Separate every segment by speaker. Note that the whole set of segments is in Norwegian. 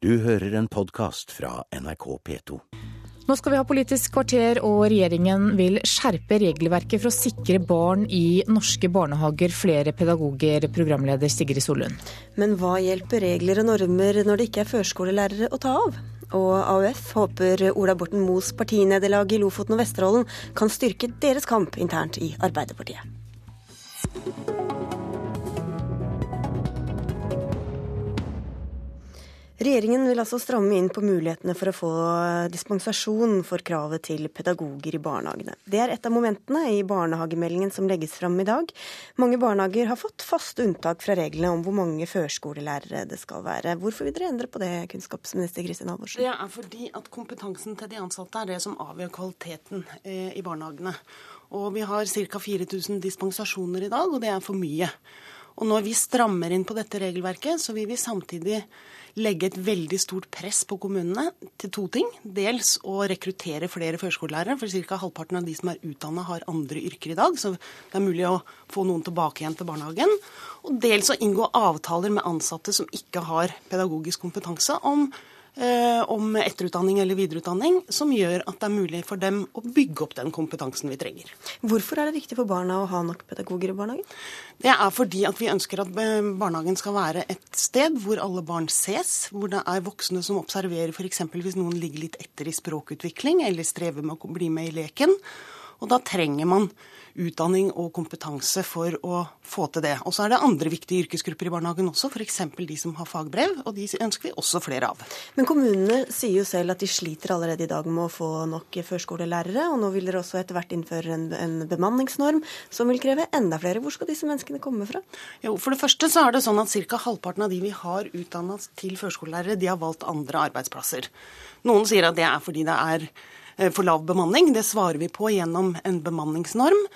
Speaker 1: Du hører en podkast fra NRK P2.
Speaker 2: Nå skal vi ha Politisk kvarter, og regjeringen vil skjerpe regelverket for å sikre barn i norske barnehager flere pedagoger, programleder Sigrid Solund.
Speaker 3: Men hva hjelper regler og normer når det ikke er førskolelærere å ta av? Og AUF håper Ola Borten Moes partinederlag i Lofoten og Vesterålen kan styrke deres kamp internt i Arbeiderpartiet. Regjeringen vil altså stramme inn på mulighetene for å få dispensasjon for kravet til pedagoger i barnehagene. Det er et av momentene i barnehagemeldingen som legges fram i dag. Mange barnehager har fått faste unntak fra reglene om hvor mange førskolelærere det skal være. Hvorfor vil dere endre på det, kunnskapsminister Kristin Halvorsen?
Speaker 4: Det er fordi at kompetansen til de ansatte er det som avgjør kvaliteten eh, i barnehagene. Og vi har ca. 4000 dispensasjoner i dag, og det er for mye. Og når vi strammer inn på dette regelverket, så vil vi samtidig legge et veldig stort press på kommunene til to ting. Dels å rekruttere flere førskolelærere, for ca. halvparten av de som er utdanna har andre yrker i dag. Så det er mulig å få noen tilbake igjen til barnehagen. Og dels å inngå avtaler med ansatte som ikke har pedagogisk kompetanse, om om etterutdanning eller videreutdanning som gjør at det er mulig for dem å bygge opp den kompetansen vi trenger.
Speaker 3: Hvorfor er det viktig for barna å ha nok pedagoger i barnehagen?
Speaker 4: Det er fordi at vi ønsker at eh, barnehagen skal være et sted hvor alle barn ses, hvor det er voksne som observerer f.eks. hvis noen ligger litt etter i språkutvikling eller strever med å bli med i leken. Og da trenger man utdanning og kompetanse for å få til det. Og så er det andre viktige yrkesgrupper i barnehagen også, f.eks. de som har fagbrev, og de ønsker vi også flere av.
Speaker 3: Men kommunene sier jo selv at de sliter allerede i dag med å få nok førskolelærere, og nå vil dere også etter hvert innføre en, en bemanningsnorm som vil kreve enda flere. Hvor skal disse menneskene komme fra?
Speaker 4: Jo, For det første så er det sånn at ca. halvparten av de vi har utdanna til førskolelærere, de har valgt andre arbeidsplasser. Noen sier at det er fordi det er for lav bemanning. Det svarer vi på gjennom en bemanningsnorm.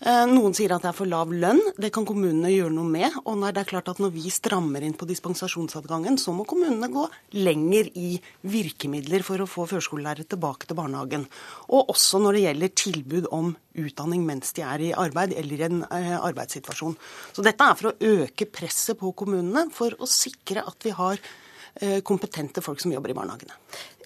Speaker 4: Eh, noen sier at det er for lav lønn. Det kan kommunene gjøre noe med. Og når det er klart at når vi strammer inn på dispensasjonsadgangen, så må kommunene gå lenger i virkemidler for å få førskolelærere tilbake til barnehagen. Og også når det gjelder tilbud om utdanning mens de er i arbeid eller i en eh, arbeidssituasjon. Så dette er for å øke presset på kommunene for å sikre at vi har kompetente folk som jobber i barnehagene.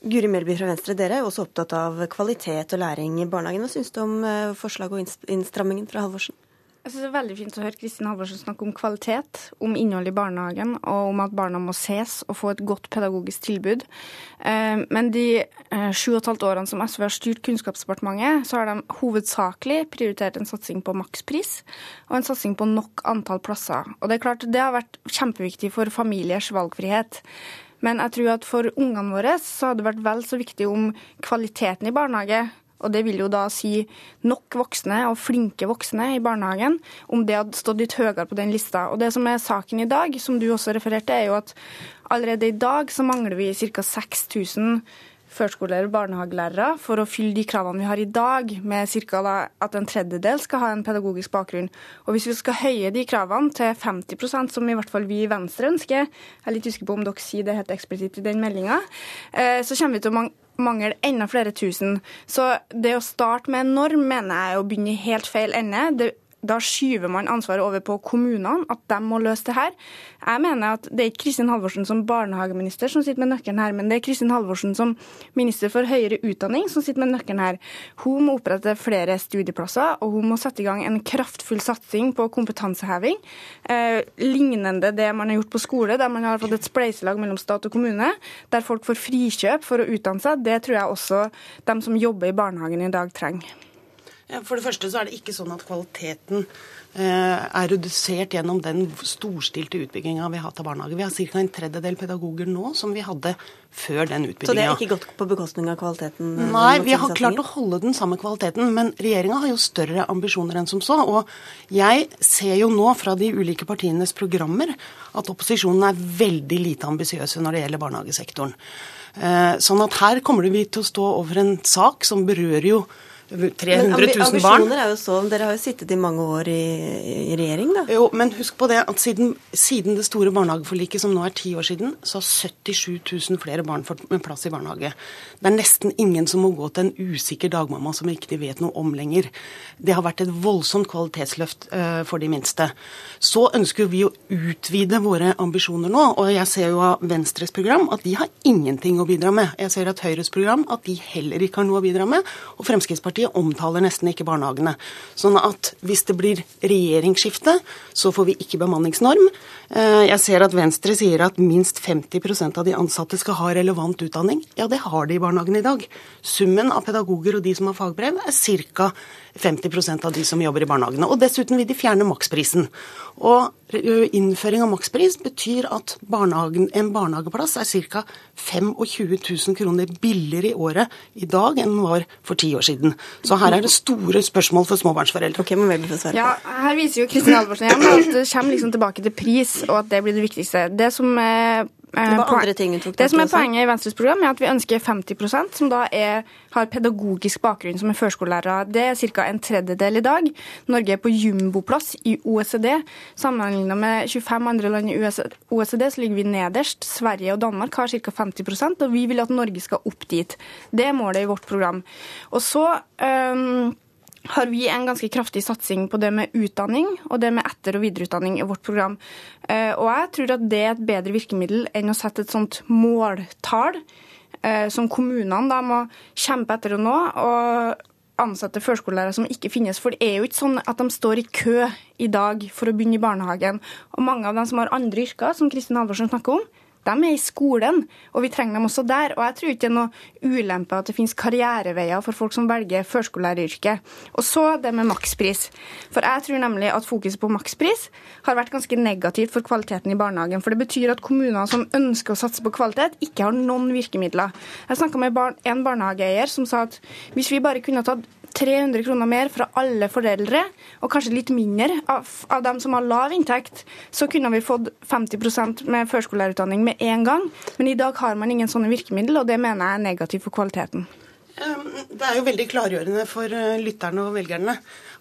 Speaker 3: Guri Melby fra Venstre, dere er også opptatt av kvalitet og læring i barnehagen. Hva syns du om eh, forslaget og innstrammingen fra Halvorsen?
Speaker 5: Jeg synes Det er veldig fint å høre Kristin Halvorsen snakke om kvalitet, om innhold i barnehagen og om at barna må ses og få et godt pedagogisk tilbud. Eh, men de eh, sju og et halvt årene som SV har styrt Kunnskapsdepartementet, så har de hovedsakelig prioritert en satsing på makspris og en satsing på nok antall plasser. Og Det er klart det har vært kjempeviktig for familiers valgfrihet. Men jeg tror at for ungene våre så hadde det vært vel så viktig om kvaliteten i barnehage og det vil jo da si nok voksne og flinke voksne i barnehagen, om det hadde stått litt høyere på den lista. Og det som er saken i dag, som du også refererte, er jo at allerede i dag så mangler vi ca. 6000 førskolelærer og barnehagelærere for å fylle de kravene vi har i dag, med ca. at en tredjedel skal ha en pedagogisk bakgrunn. Og hvis vi skal høye de kravene til 50% som i hvert fall vi i Venstre ønsker, jeg er litt usikker på om dere sier det helt eksplisitt i den meldinga, eh, så kommer vi til å mangler enda flere tusen. Så det å starte med en norm mener jeg er å begynne i helt feil ende. Det da skyver man ansvaret over på kommunene, at de må løse det her. Jeg mener at det er ikke Kristin Halvorsen som barnehageminister som sitter med nøkkelen her, men det er Kristin Halvorsen som minister for høyere utdanning som sitter med nøkkelen her. Hun må opprette flere studieplasser, og hun må sette i gang en kraftfull satsing på kompetanseheving, eh, lignende det man har gjort på skole, der man har fått et spleiselag mellom stat og kommune, der folk får frikjøp for å utdanne seg. Det tror jeg også de som jobber i barnehagen i dag, trenger.
Speaker 4: For det første så er det ikke sånn at kvaliteten eh, er redusert gjennom den storstilte utbygginga vi har hatt av barnehage. Vi har ca. en tredjedel pedagoger nå som vi hadde før den utbygginga.
Speaker 3: Så det er ikke gått på bekostning av kvaliteten?
Speaker 4: Eh, Nei, vi har klart å holde den samme kvaliteten. Men regjeringa har jo større ambisjoner enn som så. Og jeg ser jo nå fra de ulike partienes programmer at opposisjonen er veldig lite ambisiøse når det gjelder barnehagesektoren. Eh, sånn at her kommer vi til å stå over en sak som berører jo 300 000 barn.
Speaker 3: er jo så, Dere har jo sittet i mange år i, i regjering, da.
Speaker 4: Jo, men husk på det at siden, siden, det store barnehageforliket, som nå er ti år siden, så har 77 000 flere barn fått plass i barnehage. Det er nesten ingen som må gå til en usikker dagmamma som ikke de vet noe om lenger. Det har vært et voldsomt kvalitetsløft uh, for de minste. Så ønsker vi å utvide våre ambisjoner nå, og jeg ser jo av Venstres program at de har ingenting å bidra med. Jeg ser at Høyres program at de heller ikke har noe å bidra med. og Fremskrittspartiet Fremskrittspartiet omtaler nesten ikke barnehagene. Sånn at hvis det blir regjeringsskifte, så får vi ikke bemanningsnorm. Eh, jeg ser at Venstre sier at minst 50% av de ansatte skal ha relevant utdanning. Ja, det har de i barnehagen i dag. Summen av pedagoger og de som har fagbrev, er ca. 50% av de som jobber i barnehagene. Og dessuten vil de fjerne maksprisen. Og innføring av makspris betyr at barnehagen, en barnehageplass er ca. 25 000 kroner billigere i året i dag enn den var for ti år siden. Så her er det store spørsmål for småbarnsforeldre.
Speaker 3: Ok, men vel,
Speaker 5: ja, her viser jo Kristin Halvorsen igjen at det kommer liksom tilbake til pris, og at det blir det viktigste. Det som er
Speaker 3: Eh, det tok
Speaker 5: Det som er poenget i Venstres program, er at vi ønsker 50% som da er, har pedagogisk bakgrunn som er førskolelærere. Det er ca. en tredjedel i dag. Norge er på jumboplass i OECD. Sammenlignet med 25 andre land i OECD så ligger vi nederst. Sverige og Danmark har ca. 50% og vi vil at Norge skal opp dit. Det er målet i vårt program. Og så um, har vi en ganske kraftig satsing på det med utdanning og det med etter- og videreutdanning i vårt program. Eh, og jeg tror at det er et bedre virkemiddel enn å sette et sånt måltall eh, som kommunene da må kjempe etter å nå. og ansette førskolelærere som ikke finnes. For det er jo ikke sånn at de står i kø i dag for å begynne i barnehagen. Og mange av dem som har andre yrker, som Kristin Halvorsen snakker om, de er i skolen, og vi trenger dem også der. Og jeg tror ikke det er noe ulempe at det finnes karriereveier for folk som velger førskolelæreryrket. Og så det med makspris. For jeg tror nemlig at fokuset på makspris har vært ganske negativt for kvaliteten i barnehagen. For det betyr at kommuner som ønsker å satse på kvalitet, ikke har noen virkemidler. Jeg snakka med en barnehageeier som sa at hvis vi bare kunne tatt 300 kroner mer fra alle foreldre, og kanskje litt mindre av, av dem som har lav inntekt, så kunne vi fått 50% med førskolelærerutdanning med en gang. Men i dag har man ingen sånne virkemidler, og det mener jeg er negativt for kvaliteten.
Speaker 4: Det er jo veldig klargjørende for eh, lytterne og velgerne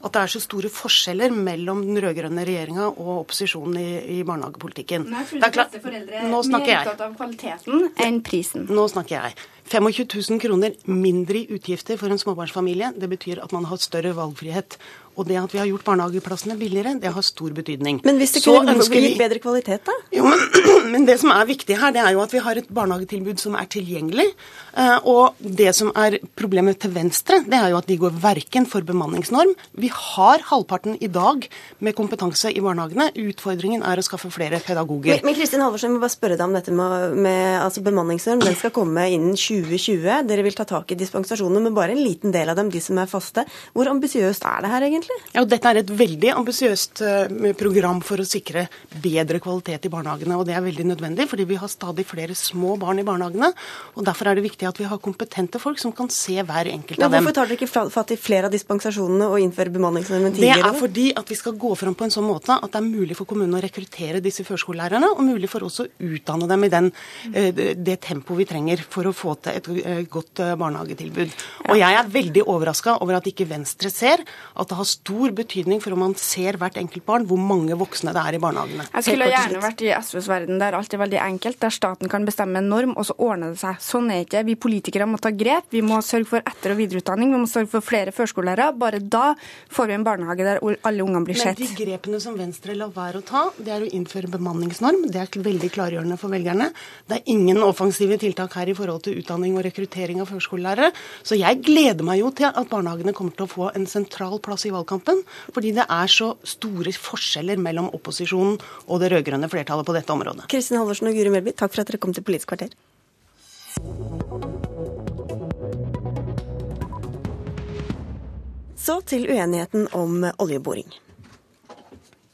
Speaker 4: at det er så store forskjeller mellom den rød-grønne regjeringa og opposisjonen i, i barnehagepolitikken.
Speaker 5: Nei, tror de fleste foreldre er mer opptatt av kvaliteten enn prisen.
Speaker 4: Nå snakker jeg. 25 000 kroner mindre i utgifter for en småbarnsfamilie, det betyr at man har større valgfrihet. Og det at vi har gjort barnehageplassene billigere, det har stor betydning.
Speaker 3: Men hvis det kunne gitt bedre kvalitet, da?
Speaker 4: Jo, men, men, det som er viktig her, det er jo at vi har et barnehagetilbud som er tilgjengelig. Eh, og det som er problemet til Venstre, det er jo at de går verken for bemanningsnorm. Vi har halvparten i dag med kompetanse i barnehagene. Utfordringen er å skaffe flere pedagoger.
Speaker 3: Men Kristin Halvorsen, jeg må bare spørre deg om dette med, med altså bemanningsnorm. Den skal komme innen 2020. Dere vil ta tak i dispensasjonene, men bare en liten del av dem, de som er faste. Hvor ambisiøst er det her egentlig? Egentlig?
Speaker 4: Ja, Dette er et veldig ambisiøst eh, program for å sikre bedre kvalitet i barnehagene. og Det er veldig nødvendig, fordi vi har stadig flere små barn i barnehagene. og Derfor er det viktig at vi har kompetente folk som kan se hver enkelt av dem.
Speaker 3: Hvorfor tar dere ikke fatt i flere av dispensasjonene og innfører bemanningsnormen
Speaker 4: tidligere? Det er fordi at vi skal gå fram på en sånn måte at det er mulig for kommunene å rekruttere disse førskolelærerne, og mulig for oss å utdanne dem i den, eh, det tempoet vi trenger for å få til et eh, godt barnehagetilbud. Og jeg er veldig overraska over at ikke Venstre ser at det har stor betydning for om man ser hvert enkelt barn, hvor mange voksne det er i barnehagene.
Speaker 5: Jeg skulle gjerne vært i SVs verden Det er alltid veldig enkelt, der staten kan bestemme en norm, og så ordner det seg. Sånn er ikke Vi politikere må ta grep. Vi må sørge for etter- og videreutdanning. Vi må sørge for flere førskolelærere. Bare da får vi en barnehage der alle ungene blir sett.
Speaker 4: Men de grepene som Venstre lar være å ta, det er å innføre bemanningsnorm. Det er veldig klargjørende for velgerne. Det er ingen offensive tiltak her i forhold til utdanning og rekruttering av førskolelærere. Så jeg gleder meg jo til at barnehagene kommer til å få en sentral plass i valgkampen valgkampen. Fordi det er så store forskjeller mellom opposisjonen og det rød-grønne flertallet på dette området.
Speaker 3: Kristin Halvorsen og Guri Melby, takk for at dere kom til Politisk kvarter. Så til uenigheten om oljeboring.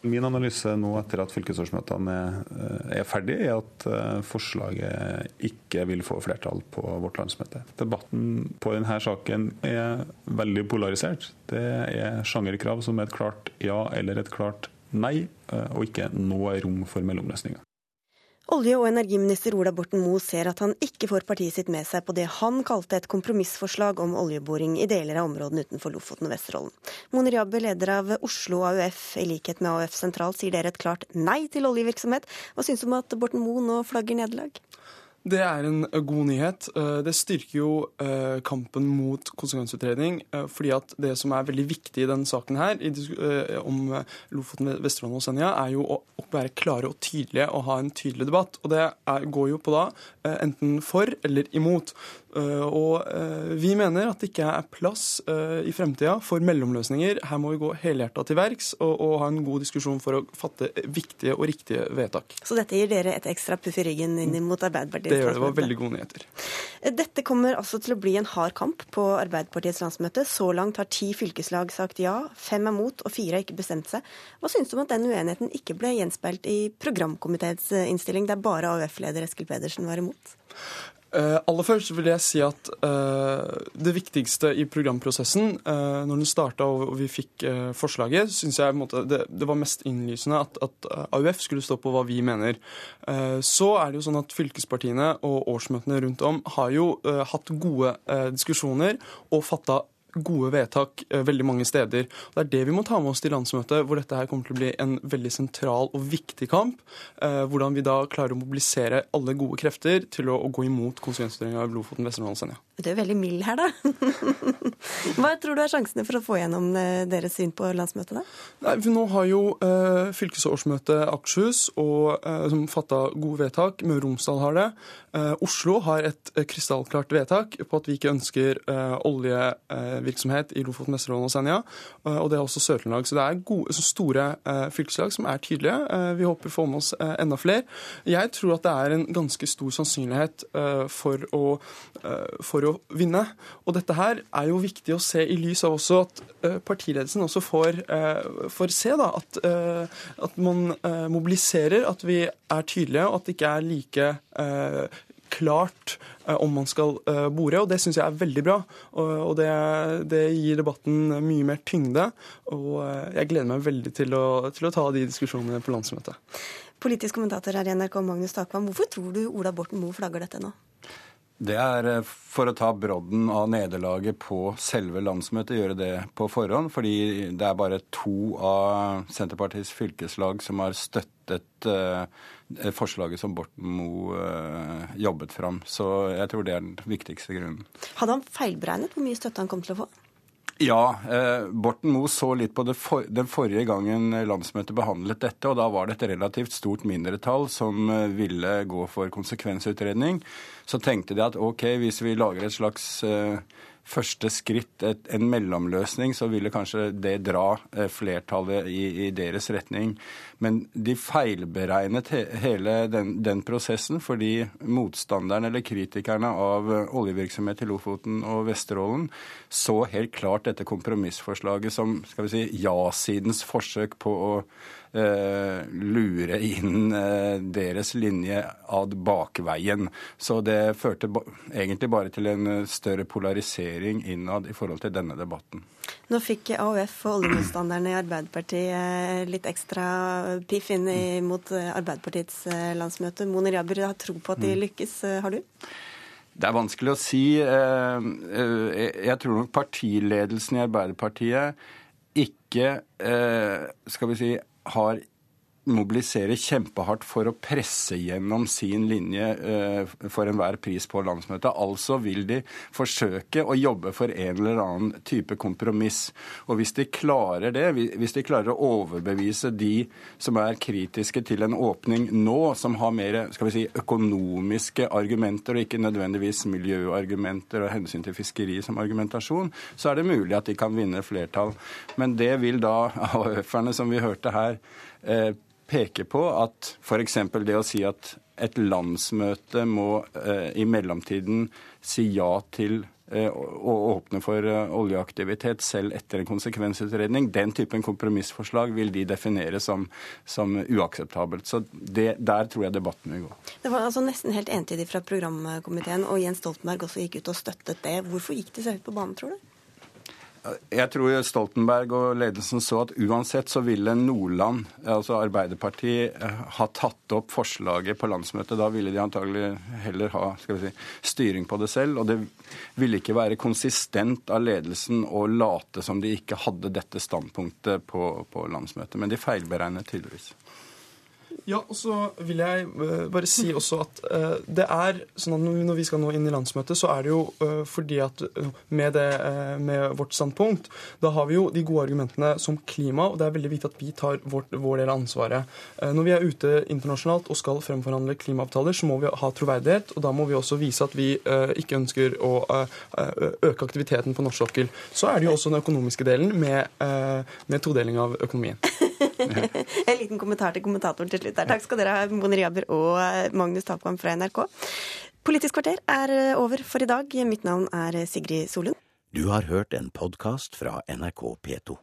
Speaker 6: Min analyse nå etter at fylkesårsmøtene eh, er ferdig, er at eh, forslaget ikke vil få flertall på vårt landsmøte. Debatten på denne saken er veldig polarisert. Det er sjangerkrav som er et klart ja eller et klart nei, eh, og ikke noe rom for mellomløsninger.
Speaker 3: Olje- og energiminister Ola Borten Moe ser at han ikke får partiet sitt med seg på det han kalte et kompromissforslag om oljeboring i deler av områdene utenfor Lofoten og Vesterålen. Moner Jabbe, leder av Oslo AUF, i likhet med AUF sentralt, sier dere et klart nei til oljevirksomhet. Hva syns du om at Borten Moe nå flagger nederlag?
Speaker 7: Det er en eh, god nyhet. Eh, det styrker jo eh, kampen mot konsekvensutredning. fordi at det som er veldig viktig i denne saken her, om Lofoten, Vesterålen og Senja, er jo å være klare og tydelige og ha en tydelig debatt. Og det går jo på da enten for eller imot. Eh, og eh, vi mener at det ikke er plass eh, i fremtida for mellomløsninger. Her må vi gå helhjerta til verks og, og, ha en god diskusjon for å fatte viktige og riktige vedtak.
Speaker 3: Så dette gir dere et ekstra puff i ryggen inn mot Arbeiderpartiets
Speaker 7: Det gjør. Det var veldig gode nyheter.
Speaker 3: Dette kommer altså til å bli en hard kamp på Arbeiderpartiets landsmøte. Så langt har ti fylkeslag sagt ja, fem er mot og fire har ikke bestemt seg. Hva syns du om at den uenigheten ikke ble gjenspeilt i programkomiteens innstilling, der bare AUF-leder Eskil Pedersen var imot?
Speaker 7: Uh, aller først vil jeg si at uh, det viktigste i programprosessen, uh, når den starta og vi fikk forslaget, syns jeg måte, det, det, var mest innlysende at, at, AUF skulle stå på hva vi mener. så er det jo sånn at fylkespartiene og årsmøtene rundt om har jo hatt gode diskusjoner og fatta gode vedtak eh, veldig mange steder. Det er det vi må ta med oss til landsmøtet, hvor dette her kommer til å bli en veldig sentral og viktig kamp. Eh, hvordan vi da klarer å mobilisere alle gode krefter til å, gå imot konsekvensutredninga av Lofoten, Vesterålen og Senja.
Speaker 3: Du er veldig mild her, da. Hva tror du er sjansene for å få gjennom eh, deres syn på landsmøtet, da?
Speaker 7: Nei, nå har jo eh, fylkesårsmøtet Akershus og, eh, som fatta gode vedtak. Møre og Romsdal har det. Eh, Oslo har et eh, krystallklart vedtak på at vi ikke ønsker eh, oljevirksomhet i Lofoten, Vesterålen og Senja. og det er også Sør-Trøndelag. Så det er gode, så store fylkeslag som er tydelige. vi håper å få med oss enda flere. Jeg tror at det er en ganske stor sannsynlighet for å, for å å vinne. Og dette her er jo viktig å se i lys av også at uh, partiledelsen også får, uh, får se da, at, uh, at man mobiliserer, at vi er tydelige, og at det ikke er like klart om man skal bore, og det syns jeg er veldig bra. Og det, det, gir debatten mye mer tyngde, og jeg gleder meg veldig til å, til å ta de diskusjonene på landsmøtet.
Speaker 3: Politisk kommentator her i NRK, Magnus Takvam. Hvorfor tror du Ola Borten Moe flagger dette nå?
Speaker 8: Det er eh, for å ta brodden av nederlaget på selve landsmøtet, gjøre det på forhånd. Fordi det er bare to av Senterpartiets fylkeslag som har støttet uh, forslaget som Borten Moe uh, jobbet fram. Så jeg tror det er den viktigste grunnen.
Speaker 3: Hadde han feilberegnet hvor mye støtte han kom til å få?
Speaker 8: Ja, eh, Borten Moe så litt på for, den forrige gangen landsmøtet behandlet dette, og da var det et relativt stort mindretall som eh, ville gå for konsekvensutredning. Så tenkte de at ok, hvis vi lager et slags eh, første skritt, et, en mellomløsning, så ville kanskje det dra eh, flertallet i, i deres retning. Men de feilberegnet he, hele den, den, prosessen fordi motstanderne eller kritikerne av eh, oljevirksomhet i Lofoten og Vesterålen så helt klart dette kompromissforslaget som skal vi si, ja-sidens forsøk på å lure inn eh, deres linje ad bakveien. Så det førte egentlig bare til en eh, større polarisering innad i forhold til denne debatten.
Speaker 3: Nå fikk AUF og oljemotstanderne i Arbeiderpartiet litt ekstra piff inn mot Arbeiderpartiets landsmøte. Moner Jabber har tro på at de mm. lykkes, har du?
Speaker 8: Det er vanskelig å si. Jeg tror nok partiledelsen i Arbeiderpartiet ikke skal vi si, har mobiliserer kjempehardt for å presse gjennom sin linje uh, for enhver pris på landsmøtet. Altså vil de forsøke å jobbe for en eller annen type kompromiss. Og hvis de klarer det, hvis de klarer å overbevise de som er kritiske til en åpning nå, som har mer skal vi si, økonomiske argumenter og ikke nødvendigvis miljøargumenter og hensyn til fiskeri som argumentasjon, så er det mulig at de kan vinne flertall. Men det vil da AUF-erne, som vi hørte her, eh, peker på at f.eks. det å si at et landsmøte må eh, i mellomtiden si ja til eh, å åpne for eh, oljeaktivitet selv etter en konsekvensutredning. Den typen kompromissforslag vil de definere som, som uakseptabelt. Så det, der tror jeg debatten vil gå.
Speaker 3: Det var altså nesten helt entydig fra programkomiteen, og Jens Stoltenberg også gikk ut og støttet det. Hvorfor gikk de seg ut på banen, tror du?
Speaker 8: Jeg tror Stoltenberg og ledelsen så at uansett så ville Nordland, altså Arbeiderpartiet, eh, ha tatt opp forslaget på landsmøtet. Da ville de antagelig heller ha si, styring på det selv. Og det ville ikke være konsistent av ledelsen å late som de ikke hadde dette standpunktet på, på landsmøtet. Men de feilberegnet tydeligvis.
Speaker 7: Ja, og så vil jeg uh, bare si også at uh, det er sånn at når vi skal nå inn i landsmøtet, så er det jo uh, fordi at med, det, med, vårt standpunkt, da har vi jo de gode argumentene som klima, og det er veldig viktig at vi tar vårt, vår del av ansvaret. Når vi er ute internasjonalt og skal fremforhandle klimaavtaler, så må vi ha troverdighet, og da må vi også vise at vi ikke ønsker å øke aktiviteten på norsk sokkel. Så er det jo også den økonomiske delen med, med todeling av økonomien.
Speaker 3: en liten kommentar til kommentatoren til slutt der. Takk skal dere ha, Mone Riaber og eh, Magnus Tapkamp fra NRK. Politisk kvarter er eh, over for i dag. Mitt navn er Sigrid Solund.
Speaker 1: Du har hørt en podkast fra NRK P2.